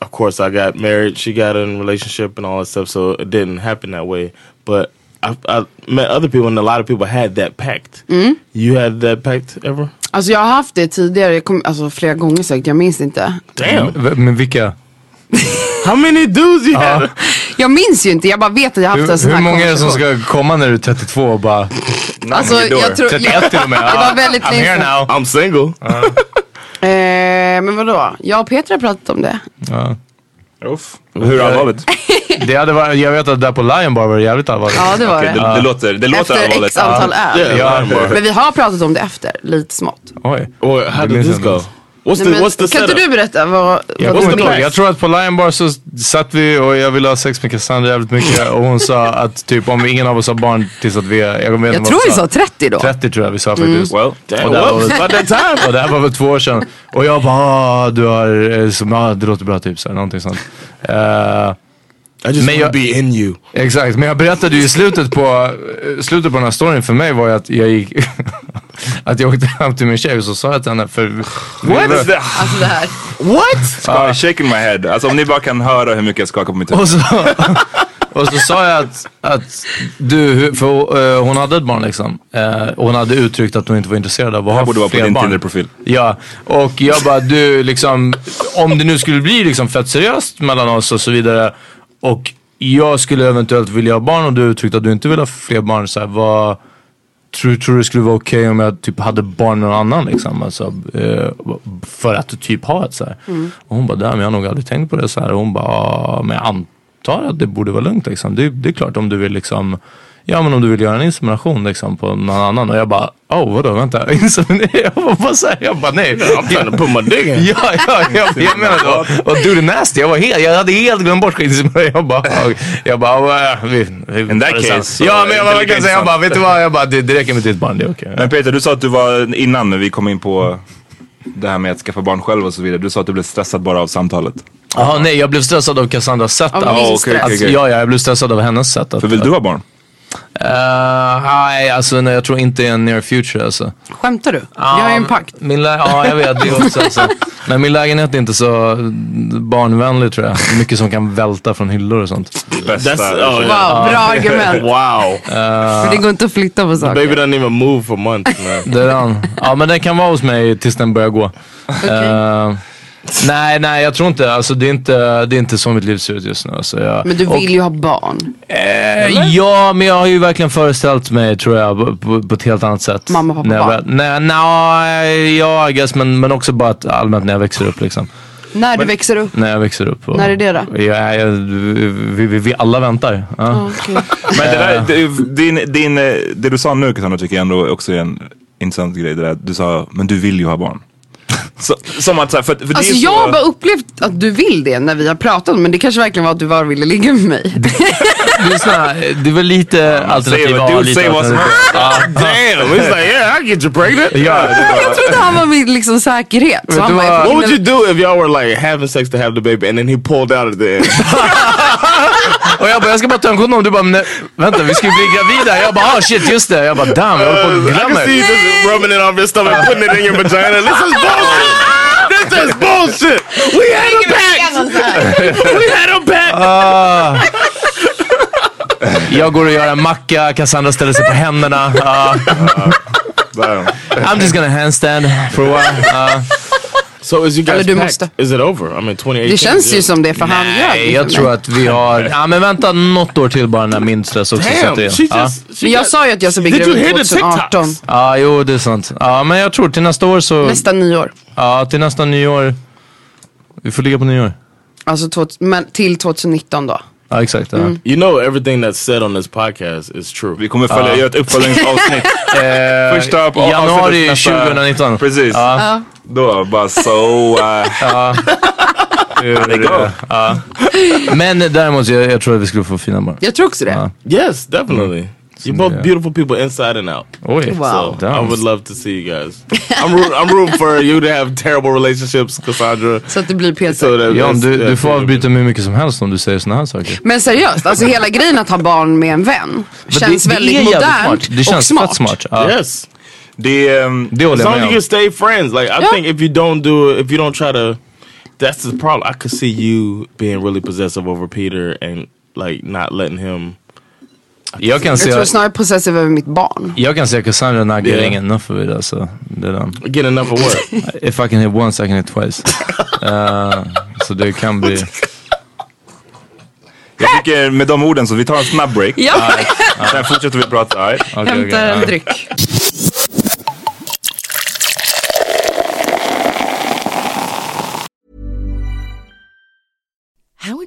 Of course I got married she got in a relationship and all that stuff so it didn't happen that way. But I, I met other people and a lot of people had that pact. Mm. You had that pact ever? Alltså jag har haft det tidigare, jag kom, alltså flera gånger säkert, jag minns inte. damn V- Men vilka? How many dudes you have? Jag minns ju inte, jag bara vet att jag har haft en sån här hur många är det som ska komma när du är 32 och bara... Alltså jag tror, 31 till och med. det var väldigt I'm here now. I'm single. Eh, men vadå? Jag och Peter har pratat om det. Ja. Uff. Hur allvarligt? Det hade varit, jag vet att där på Lion Bar var det jävligt allvarligt. Ja det var Okej, det. det, det låter, det låter Efter allvarligt. x antal öl. Yeah, Ja. Men vi har pratat om det efter, lite smått. Oj. Or how Det did this go? Inte. What's Nej, the what's the kan inte setup? du berätta vad, Jag, inte ihåg. är jag tror att på Lion Bar så satt vi och jag ville ha sex med Cassandra jävligt mycket och hon sa att typ om ingen av oss har barn tills att vi är... Jag, vet inte Jag tror vi sa. sa 30 då. 30 tror jag vi sa faktiskt. Well, Damn, Och där well, var time. Och det här var väl två år sedan. Och jag bara, ah, du har, eh, som, ah, det låter bra typ så här, någonting sånt. Eh, I just Men want jag- to be in you. exakt, men jag berättade ju i slutet på, eh, slutet på den här storyn för mig var ju att jag gick, att jag åkte hem till min tjej och så sa jag till henne för... what is that? Alltså det här. Ska, shaking my head. Alltså om ni bara kan höra hur mycket jag skakar på mitt huvud. Och så, och så sa jag att, att du, för eh, hon hade ett barn liksom. Eh, och hon hade uttryckt att hon inte var intresserad av att ha borde vara på fler din barn. Tinder-profil. Ja, och jag bara du liksom, om det nu skulle bli liksom fett seriöst mellan oss och så vidare. Och jag skulle eventuellt vilja ha barn och du uttryckte att du inte vill ha fler barn. Så här, vad, tror, tror du det skulle vara okej om jag typ hade barn med någon annan liksom? Alltså, eh, för att typ ha ett så här. Och hon bara, "Damn, jag har nog aldrig tänkt på det så här. Och hon bara, "Ja, men jag antar att det borde vara lugnt liksom. Det, det är klart om du vill liksom Ja men om du vill göra en insemination liksom på någon annan och jag bara oh vadå vänta insemination? Jag var bara såhär, jag bara nej. I'm trying to put my dick in. Ja, ja, jag, jag menar då. Och do the nasty. Jag var helt, jag hade helt glömt bort skiten. Jag bara, jag bara, vi, vi, In that case, Ja, men jag var det verkligen jag bara, vet du vad? Jag bara, det, det räcker med ditt barn, det är okej. Men Peter, du sa att du var, innan när vi kom in på det här med att skaffa barn själv och så vidare. Du sa att du blev stressad bara av samtalet. Jaha, nej, jag blev stressad av Cassandras sätt. Stress. okej, att- okej. Ja, ja, jag blev stressad av hennes sätt. För vill du ha barn? Eh, nej, alltså nej, jag tror inte i en near future alltså. Skämtar du? Jag har ju en pakt. Min lä- ja, jag vet det också. Alltså. Men min lägenhet är inte så barnvänlig tror jag. Mycket som kan välta från hyllor och sånt. Bästa. Oh Wow, bra argument. Wow. För det går inte att flytta på saker. Baby doesn't even move for months, man. Det är den. Ja, men den kan vara hos mig tills den börjar gå. Eh, Nej, nej jag tror inte. Alltså, det, är inte det är inte så mitt liv ser ut just nu. Alltså, jag, Men du och- vill ju ha barn. Eh, ja, men jag har ju verkligen föreställt mig tror jag på, på, på ett helt annat sätt. Mamma, pappa, När jag barn. Nej, nej, ja, I guess, men, men också bara att allmänt när jag växer upp liksom. När du växer upp. När jag växer upp. Och, När är det då? Ja, jag, vi, vi, vi alla väntar. Ja. Okej. Men det, där, det, din, din, eh, det du sa nu Cassandra tycker jag ändå också är en intressant grej. Det där. Du sa, men du vill ju ha barn. Så, som att, så här, för, för det Alltså är jag så, har bara upplevt att du vill det när vi har pratat men det kanske verkligen var att du bara ville ligga med mig. Det är väl lite alternativ säg vad- A, du lite säger vad som alternativ- Ja. Damn, he's like, yeah, I get you pregnant. Ja, Jag trodde han var min liksom säkerhet. Så han bara, What would you do if y'all were like having sex to have the baby and then he pulled out at the end? Och jag bara, jag ska bara ta en kondom. Du bara, men nej, vänta vi ska ju bli gravida. Jag bara, ah shit just det. Jag bara, damn jag håller på att I can glömma. see you just rubbing it off your stomach, putting it in your vagina. This is bullshit. This is bullshit. We had a pact. We had a pact. Ah. Jag går och gör en macka, Cassandra ställer sig på händerna. Ah. Damn. I'm just gonna handstand for a while. Ah. So is you Eller guys du pact? måste. Is it over? I mean, 2018. Det känns ju som det för han gör Nej, jag tror att vi har... Ja men vänta något år till bara när min stress också sätter Damn, in. she Ja. Men jag sa ju att jag ska bli gravid hear the 2018. TikToks? Ja, jo det är sant. Ja, men jag tror till nästa år så... Nästa nyår. Ja, till nästa nyår. Vi får ligga på nyår. Alltså men till 2019 då. Ja, exakt. Ja. Mm. You know everything that's said on this podcast is true. Vi kommer följa, göra ett uppföljningsavsnitt. Eh, Första av- januari avsnittet nästa- 2019. Precis. Ja. Då bara so... Uh, Hur, det går. ja. Men däremot, jag, jag tror att vi skulle få fina barn. Jag tror också det. Yes, definitely. You're both yeah. beautiful people inside and out. Oj, Wow. So damn. I would love to see you guys. I'm root, I'm rooting for you to have terrible relationships, Cassandra. Så att det blir Peter. So that Jan, du, du får it. avbryta mig hur mycket som helst om du säger såna här saker. Men seriöst, alltså hela grejen att ha barn med en vän känns det, det väldigt är jävligt modernt smart. Det känns smart. fett smart. Ja. Yes. det, um, Det As håller long jag as med you can stay friends. Like I Yeah. think if you don't do it, if you don't try to, that's the problem. I could see you being really possessive over Peter and like not letting him. Jag kan Jag tror se, snarare possessive över mitt barn. jag kan se Cassandra naggar Yeah. ingen enough of it alltså. Det är den. Get enough of what? If I can hit once I can hit twice. Eh, så det kan bli... jag tycker med de orden så vi tar en snabb break. Ja, Sen fortsätter vi prata. Right. Okej, okej, hämta en dryck.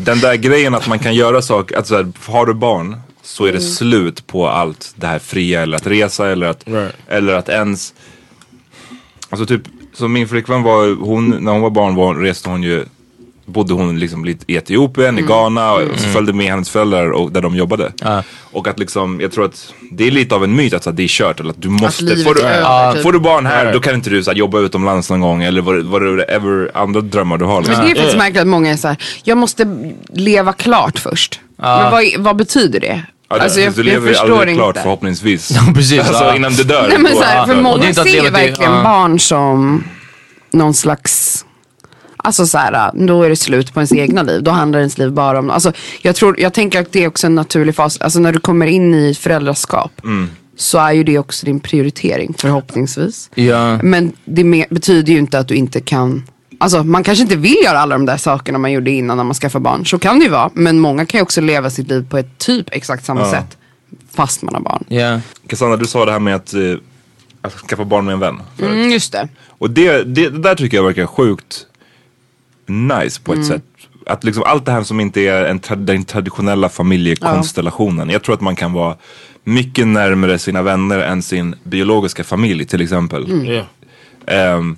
Den där grejen att man kan göra saker, att så här, har du barn så är det slut på allt det här fria eller att resa eller att, Right. eller att ens Alltså typ, som min flickvän var, hon, när hon var barn var, reste hon ju Bodde hon liksom lite i Etiopien, i Ghana och så följde med hennes föräldrar och, där de jobbade. Ja. Och att liksom, jag tror att det är lite av en myt att, så, att det är kört eller att du måste, livet får, du, över, typ. får du barn här då kan inte du så, här, jobba utomlands någon gång eller vad, vad det ever andra drömmar du har. Men Liksom. det är faktiskt märkligt att många är så här, jag måste leva klart först. Men vad, vad betyder det? Ja, alltså, jag, du jag lever förstår aldrig klart inte. förhoppningsvis. Ja, precis. Alltså Ja. innan du dör. Nej, men så här, för många att ser verkligen ja. barn som någon slags Alltså så här, då är det slut på ens egna liv. Då handlar ens liv bara om, alltså jag tror, jag tänker att det är också en naturlig fas. Alltså när du kommer in i föräldraskap. Mm. Så är ju det också din prioritering förhoppningsvis. Ja. Men det betyder ju inte att du inte kan Alltså man kanske inte vill göra alla de där sakerna man gjorde innan när man skaffade barn. Så kan det ju vara. Men många kan ju också leva sitt liv på ett typ exakt samma Ja. sätt. Fast man har barn. Ja. Cassandra, du sa det här med att, eh, att skaffa barn med en vän. förut. Mm, just det. Och det, det, det där tycker jag verkar sjukt nice på ett Mm. sätt. Att liksom allt det här som inte är en tra- den traditionella familjekonstellationen. Jag tror att man kan vara mycket närmare sina vänner än sin biologiska familj till exempel. Mm. Yeah. Ehm,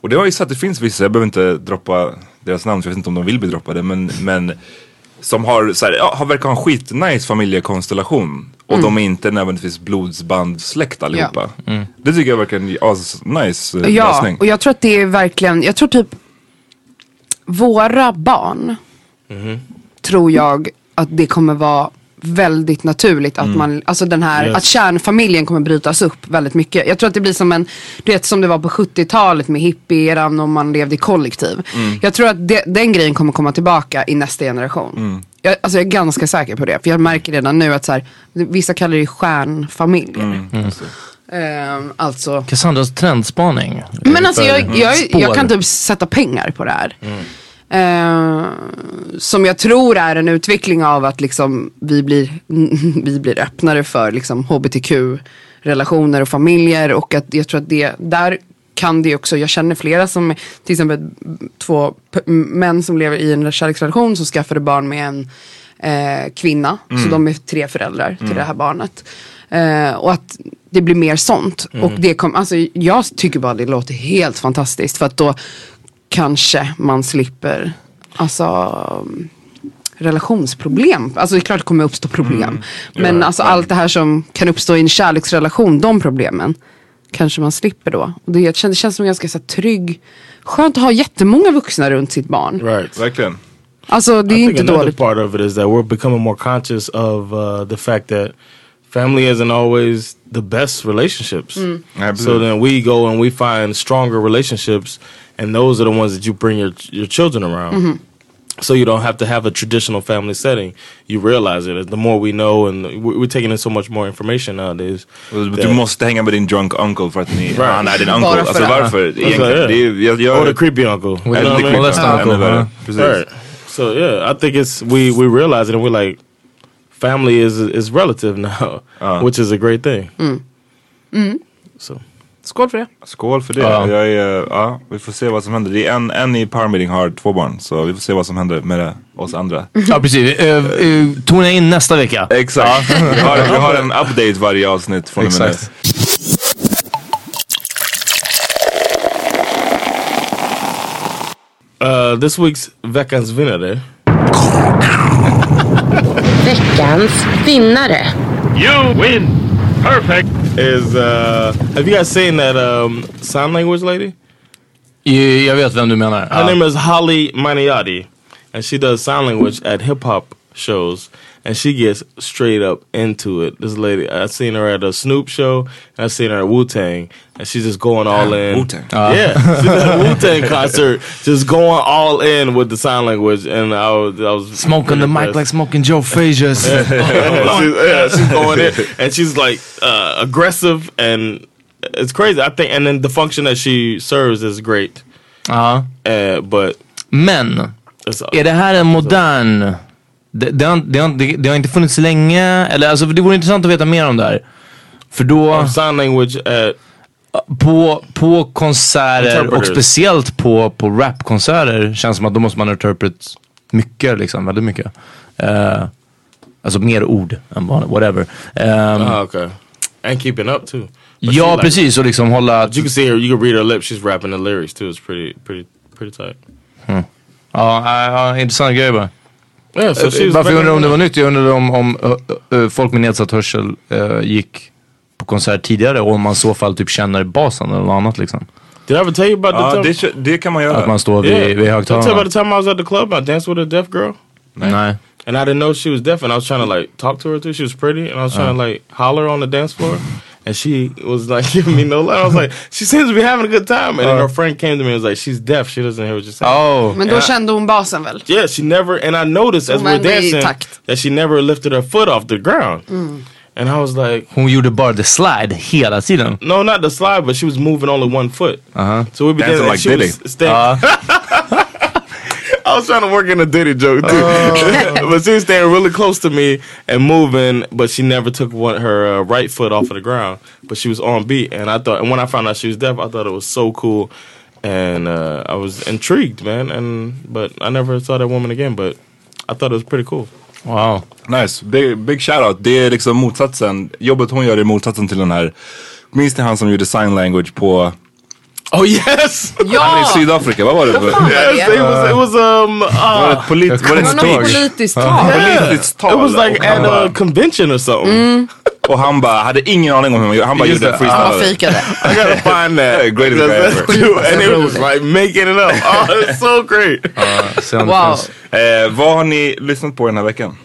och det har ju så att det finns vissa, jag behöver inte droppa deras namn för jag vet inte om de vill bli droppade. Men, men som har, så här, ja, har verkar ha en skitnice familjekonstellation. Och de är inte nödvändigtvis blodsbandsläkt allihopa. Det tycker jag verkar en as nice eh, Ja, lösning. och jag tror att det är verkligen, jag tror typ våra barn tror jag att det kommer vara väldigt naturligt att man, alltså den här, Yes. att kärnfamiljen kommer brytas upp väldigt mycket. Jag tror att det blir som en, du vet som det var på 70-talet med hippieran och man levde i kollektiv. Jag tror att det, den grejen kommer komma tillbaka i nästa generation. Jag, alltså jag är ganska säker på det. För jag märker redan nu att så här, vissa kallar det stjärnfamiljer. Ehm, alltså Cassandras trendspaning. men alltså jag, jag, jag kan typ sätta pengar på det här. Eh, som jag tror är en utveckling av att liksom vi blir, vi blir öppnare för liksom hbtq-relationer och familjer. Och att jag tror att det, där kan det också, jag känner flera som, till exempel två män som lever i en kärleksrelation som skaffade barn med en eh, kvinna. Så de är tre föräldrar till det här barnet. Eh, och att det blir mer sånt. Och det kom, alltså, jag tycker bara det låter helt fantastiskt. För att då kanske man slipper alltså, relationsproblem. Alltså det är klart det kommer uppstå problem. Men alltså allt det här som kan uppstå i en kärleksrelation, de problemen. Kanske man slipper då. Och det, känns, det känns som ganska så här, trygg. Skönt att ha jättemånga vuxna runt sitt barn. Right. Verkligen. Alltså det är I inte dåligt. part of it is that we're becoming more conscious of uh, the fact that family isn't always the best relationships. Mm. So then we go and we find stronger relationships, and those are the ones that you bring your your children around. Mm-hmm. So you don't have to have a traditional family setting. You realize it. The more we know, and we- we're taking in so much more information nowadays. Och Du that- måste hänga med din drunk uncle för att ni, han är din uncle. Bara för alltså det. varför? Egentligen. yeah. Det är, jag, jag, Or the creepy uncle. You know Eller what I the creepy uncle. uncle, Ännu värre. ja. Precis. Right. So yeah, I think it's we we realize it and we're like, family is is relative now, Uh. which is a great thing. So Skål för det. Skål för det. Ja. Jag är, ja, vi får se vad som händer. Det är en, en i Power Meeting har två barn. Så vi får se vad som händer med det, oss andra. Ja precis. Uh, uh, tona in nästa vecka. Exakt. vi, har, vi har en update varje avsnitt från och med nu. Uh, this week's veckans vinnare Veckans vinnare. You win. Perfect. is uh, have you guys seen that um, sign language lady? I- Jag vet vem du menar. Her name is Holly Maniati, and she does sign language at hip hop shows, and she gets straight up into it. This lady, I've seen her at a Snoop show, and I've seen her at Wu Tang, and she's just going all in. Wu-Tang. Yeah, she's at Wu Tang concert, just going all in with the sign language, and I was, I was Smoking the mic like smoking Joe Fraziers. she's, yeah, she's going in, and she's like uh, aggressive, and it's crazy. I think, and then the function that she serves is great, ja. uh, but Men, it's, är det här en modern... Det, det, har, det, har, det, det har inte funnits länge, eller alltså det vore intressant att veta mer om det här. För då, sign language at på, på konserter och speciellt på, på rapkonserter känns som att då måste man interpret mycket liksom, väldigt mycket. Eh, Alltså mer ord än vanligt, whatever. Ehm, Ah, okay. And keeping up too. But ja like- precis och liksom hålla... You can see her. You can read her lips. She's rapping the lyrics too. It's pretty, pretty, pretty tight. Ja, ja, ja, intressant grej bara. Yeah, so Eh, Varför jag undrar om det var nytt? Jag undrade om, om ö, folk med nedsatt hörsel eh, gick på konsert tidigare och om man i så fall typ känner basen eller något annat liksom. Did I ever tell you about the det, time? kö- det kan man göra. Att man står vid, vid Did I tell you högtalarna. about the time I was at the club? I danced with a deaf girl. Nej. And I didn't know she was deaf, and I was trying to like talk to her too. She was pretty, and I was trying to like holler on the dance floor, and she was like giving me no love. I was like, she seems to be having a good time, and then her friend came to me and was like, she's deaf, she doesn't hear what you're saying. Oh. Men då kände hon basen väl? Yeah, she never, and I noticed as we Men were dancing that she never lifted her foot off the ground. And I was like, Hon gjorde bara the slide hela tiden. no, not the slide, but she was moving only one foot. Uh-huh. So we began Dancing like Diddy. staying. I was trying to work in a Diddy joke too, but she was staying really close to me and moving, but she never took one, her uh, right foot off of the ground. But she was on beat, and I thought, and when I found out she was deaf, I thought it was so cool, and uh, I was intrigued, man. And but I never saw that woman again, but I thought it was pretty cool. Wow. Nice, big, big shoutout. Det är liksom motsatsen. Jobbet hon gör är motsatsen till den här. Minns ni han som gjorde sign language på Oh yes, han är i Ja! Sydafrika? Vad var det? för- fan var det? yes, it was, it was um, Var det uh, ett polit, var det ett Det var något speech? politiskt tal. Politiskt tal. it was like at a convention or something. Och han bara, hade ingen aning om hur man gjorde. Han bara gjorde freestyle. Han fikade. I gotta find that. Greatest guy ever. And it was like making it up. Oh, it's so great. Sen Wow. Eh, vad har ni lyssnat på den här veckan?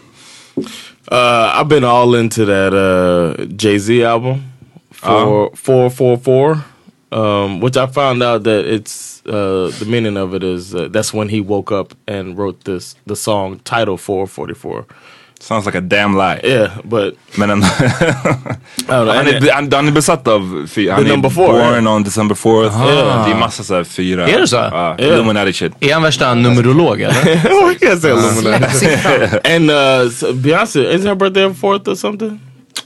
Uh, I've been all into that uh, Jay Z album, four four four four, um, which I found out that it's uh, the meaning of it is uh, that's when he woke up and wrote this the song title four forty four. Sounds like a damn lie. Yeah, but Men know. han, är, han, han är besatt av fyra. Han är four, born on December 4th. Yeah. Det är massa såhär fyra. Är det så? Ja, Yeah. Illuminati shit. Är han värsta numerolog eller? I can't say Illuminati. and uh, Beyonce, isn't her birthday on fourth or something?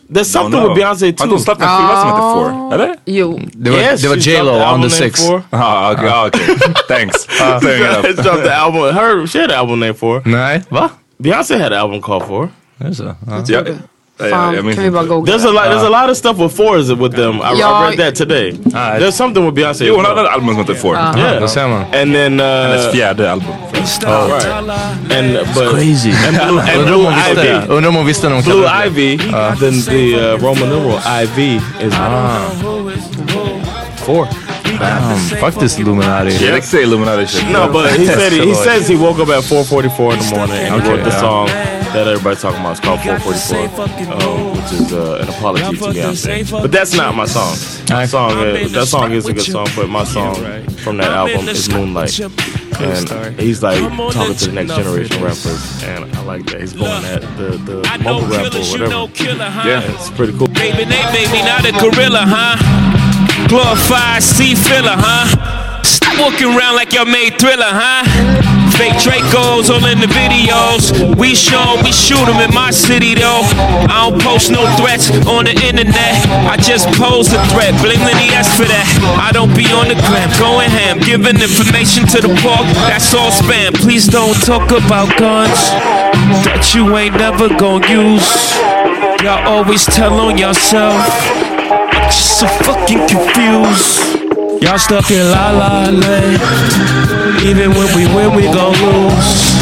There's something no. with Beyonce Har too. inte hon släppt en skiva som heter Four? Eller? Jo. Det var, Yes, det var she J.Lo dropped the on the name six. Four. Ah, okej. ah, okej. Thanks. Clearing it She up. dropped the album. Her, she had an album name for. Nej, va? Beyonce had an album called for. Är det så? Ja. Ja, ja, Fan, jag minns kan vi bara There's a lot. There's a lot of stuff with fours with them. I, I read that today. Ah, There's something with Beyonce. Jo, as hon well. hade ett album som heter Four. Yeah. Då ser man. And then Hennes uh, fjärde album. oh, right. And but Crazy. and Blue, and Undrar om Blue hon visste det. Ivy. Undrar om hon visste när hon Blue kallade det. Ivy. Then the uh, Roman numeral IV is four. Damn, faktiskt Illuminati. Det är riktigt Illuminati shit. No, but he said he, he So- says he woke up at 4:44 in the morning and he Okay, wrote the yeah. song that everybody's talking about. It's called 4:44, um, which is uh, an apology to Beyonce. But that's not my song. My song, is, that song is a good song, but my song from that album is Moonlight. And he's like talking to the next generation rappers, and I like that. He's going at the the mumble rap or whatever. Yeah. It's pretty cool. Baby, they made me not a gorilla, huh? Glorified sea filler, huh? Stop walking around like y'all made thriller, huh? Fake Dracos all in the videos. We show, we shoot 'em in my city though. I don't post no threats on the internet. I just pose a threat. Blame the S for that. I don't be on the gram, going ham, giving information to the park. That's all spam. Please don't talk about guns that you ain't never gonna use. Y'all always tell on yourself. Just so fucking confused. Y'all stuck in la la land. Even when we win, we gon' lose.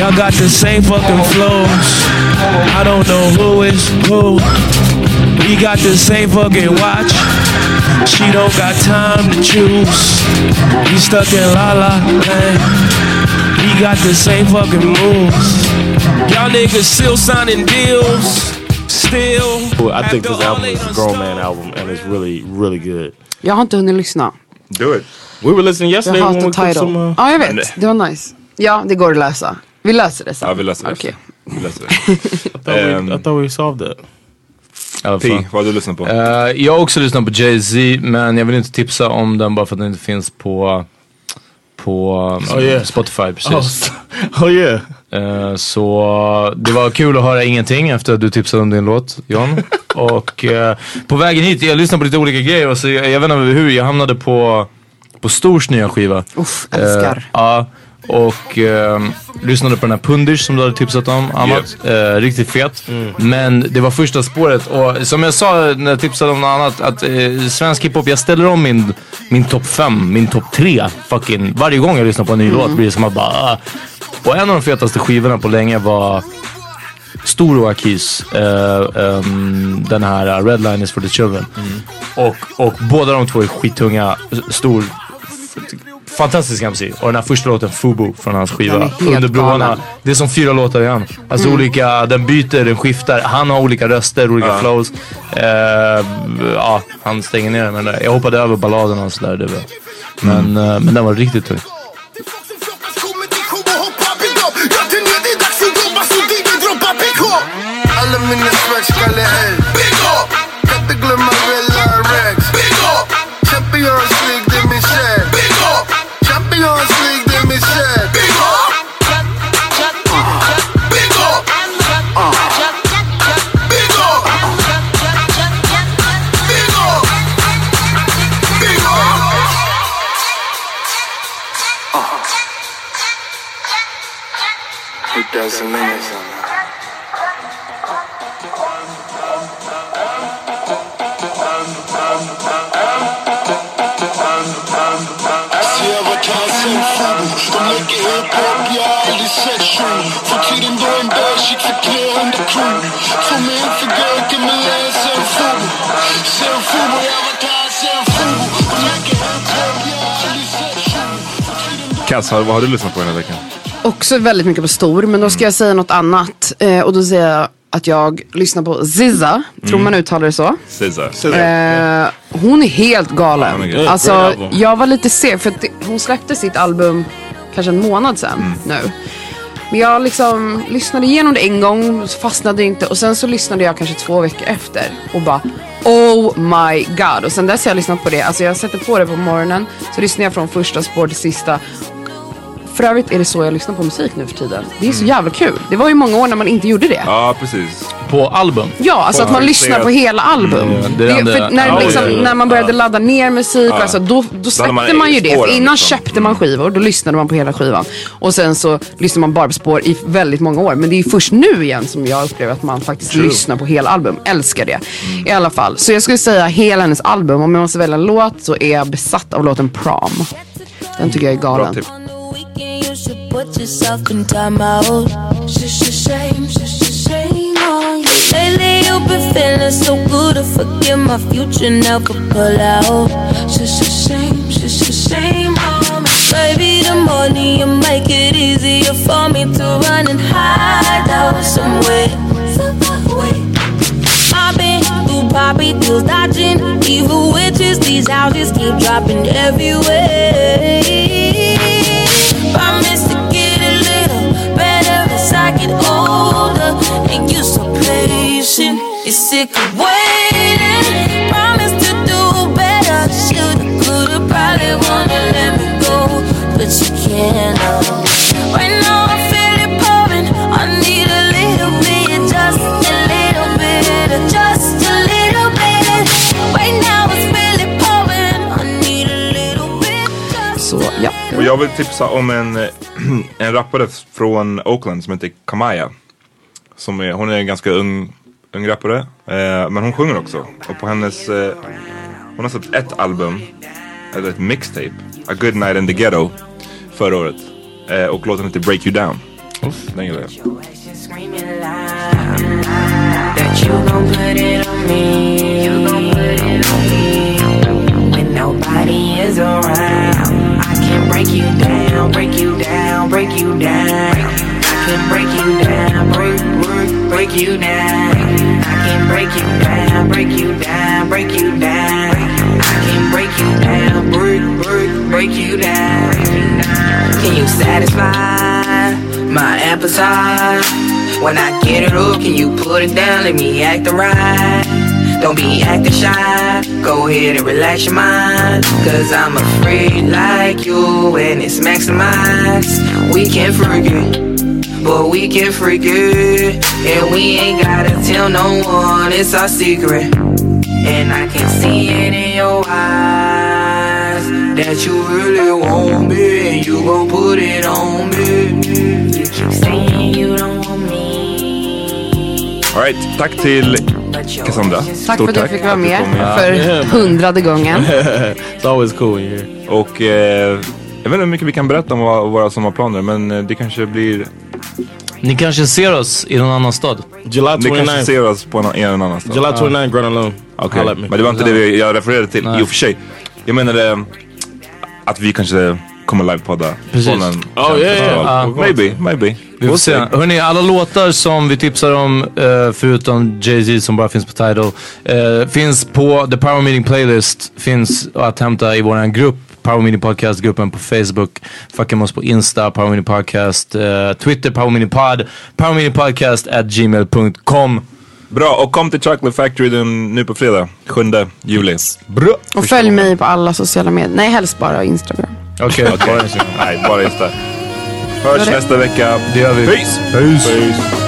Y'all got the same fucking flows. I don't know who is who. We got the same fucking watch. She don't got time to choose. We stuck in la la land. We got the same fucking moves. Y'all niggas still signing deals. Still. I think this album is a grown man album, and it's really, really good. Jag har inte hunnit lyssna. Do it. We were listening Jag yesterday when hatar we title. some. Uh, Ja, jag vet. Det var nice. Ja, det går att läsa. Vi löser det sen. Ja, vi löser det. Okej. Vi löser det. I, thought we, Um, I thought we solved that. I alla P, vad har du lyssnat på? Eh, jag har också lyssnat på Jay-Z men jag vill inte tipsa om den bara för att den inte finns på, på um, Oh, yeah. Spotify precis. Oh, oh yeah. Eh, så det var kul att höra ingenting efter att du tipsade om din låt John. och eh, på vägen hit, jag lyssnade på lite olika grejer och så jag, jag vet inte hur, jag hamnade på, på Stors nya skiva. Uff, älskar. Eh, Ja, och eh, lyssnade på den här Pundish som du hade tipsat om Amat. Eh, riktigt fet. Men det var första spåret och som jag sa när jag tipsade om något annat att eh, svensk hiphop, jag ställer om min, min topp 5, min topp 3 fucking varje gång jag lyssnar på en ny låt blir det som att bara ah. Och en av de fetaste skivorna på länge var Stor och Akis, eh, ehm, den här uh, Red Line is for the children. Och, och båda de två är skittunga, stor, fantastisk MC. Och den här första låten Fubu från hans skiva, Under broarna. Det är som fyra låtar igen. Alltså Mm. olika, den byter, den skiftar. Han har olika röster, olika flows. Eh, ja, han stänger ner den. Men jag hoppade över balladerna och sådär. Det var. Men, eh, men den var riktigt tung. Alla mina svartskalle är Big up! Kan inte glömma Rella Rex Big up! Champions League, det är min själ Big up! Champions League, det är min själ Big up! Big up! Big up! Big up! Big up! It doesn't mean Cass, vad har du lyssnat på den här veckan? Också väldigt mycket på stor, men då ska jag säga något annat. Eh, och då säger jag att jag lyssnar på Zizza, tror Mm. man uttalar det så. Caesar. Eh, hon är helt galen. Hon är grym. Alltså, jag var lite seg för att det, hon släppte sitt album kanske en månad sedan Mm. nu. Men jag liksom lyssnade igenom det en gång, så fastnade inte och sen så lyssnade jag kanske två veckor efter och bara Oh my god. Och sen dess har jag lyssnat på det. Alltså jag sätter på det på morgonen, så lyssnar jag från första spår till sista. För övrigt är det så jag lyssnar på musik nu för tiden. Det är så jävla kul. Det var ju många år när man inte gjorde det. Ja, precis. På album? Ja, alltså att man lyssnar på hela album. Mm, det det är den för där- när, liksom, ja, ja. när man började ladda ner musik, Ja. alltså, då, då släppte man man, ju det. spåren, För innan liksom. köpte man skivor, då lyssnade man på hela skivan. Och sen så lyssnar man bara på spår i väldigt många år. Men det är ju först nu igen som jag upplever att man faktiskt True. lyssnar på hela album. Älskar det. I alla fall. Så jag skulle säga hela hennes album. Om jag måste välja en låt så är jag besatt av låten Prom. Den tycker jag är galen. You should put yourself in time out. Sh- sh- shame, sh- sh- shame on you. Lately you've been feeling so good. I forget my future now for pull out. Sh- sh- shame, sh- sh- shame on me. Baby, the money you make it easier for me to run and hide out somewhere. Somewhere. I've been through poppy pills, dodging evil witches. These houses keep dropping everywhere. You're sick of waiting. Promise to do better. Shoulda, coulda, probably wanna let me go, but you can't. uh. Right now I feel it pouring. I need a little bit, just a little bit, just a little bit. Right now it's really pouring. I need a little bit. Så ja. Och jag vill tipsa om en, en rappare från Oakland som heter Kamaya. Som är, hon är en ganska ung, ung rappare. Eh, men hon sjunger också. Och på hennes, eh, hon har släppt ett album, eller ett mixtape, A Good Night in the Ghetto, förra året. Eh, och låten heter Break You Down. Den gillar jag. that you gon' put it on me. You gon' put it on me. When nobody is around, I can break you down, break you down, break you down. I can break you down, break, break, you down. I can break you down, break you down, break you down. I can break you down, break, break, break you down. Can you satisfy my appetite? When I get it up, can you put it down? Let me act the right. Don't be acting shy. Go ahead and relax your mind. Cause I'm a freak like you and it's maximized. We can forget, but we can forget. And we ain't gotta tell no one, it's our secret. And I can see it in your eyes that you really want me. then you gon' put it on me. You keep saying you don't want me. All right, tack till Cassandra. Tack för att jag fick vara du med för hundrade gången. It's always cool here. Och eh, jag vet inte hur mycket vi kan berätta om våra sommarplaner, men eh, det kanske blir... Ni kanske ser oss i någon annan stad? July Ni kanske 29th. ser oss på någon, i en annan stad. July 29th, Grand Alone. Okej, me. men det var inte det vi, jag refererade till i och för sig. Jag menade att vi kanske kommer livepodda Precis. från en Oh, yeah, yeah. Ja. Maybe, maybe. Vi får We'll se. see. Hörni, alla låtar som vi tipsar om, eh, förutom Jay-Z som bara finns på Tidal, eh, finns på The Power Meeting Playlist. Finns att hämta i vår grupp, Power Meeting Podcast-gruppen på Facebook. Fucka med oss på Insta, Power Meeting Podcast, eh, Twitter, Power Meeting Pod, Power Meeting Podcast at gmail.com. Bra, och kom till Chocolate Factory den, nu på fredag, 7 juli. Bra. Och följ mig på alla sociala medier. Nej, helst bara Instagram. Okej, Okej. Nej, bara Insta. Hörs nästa vecka. det gör vi. Peace! Peace.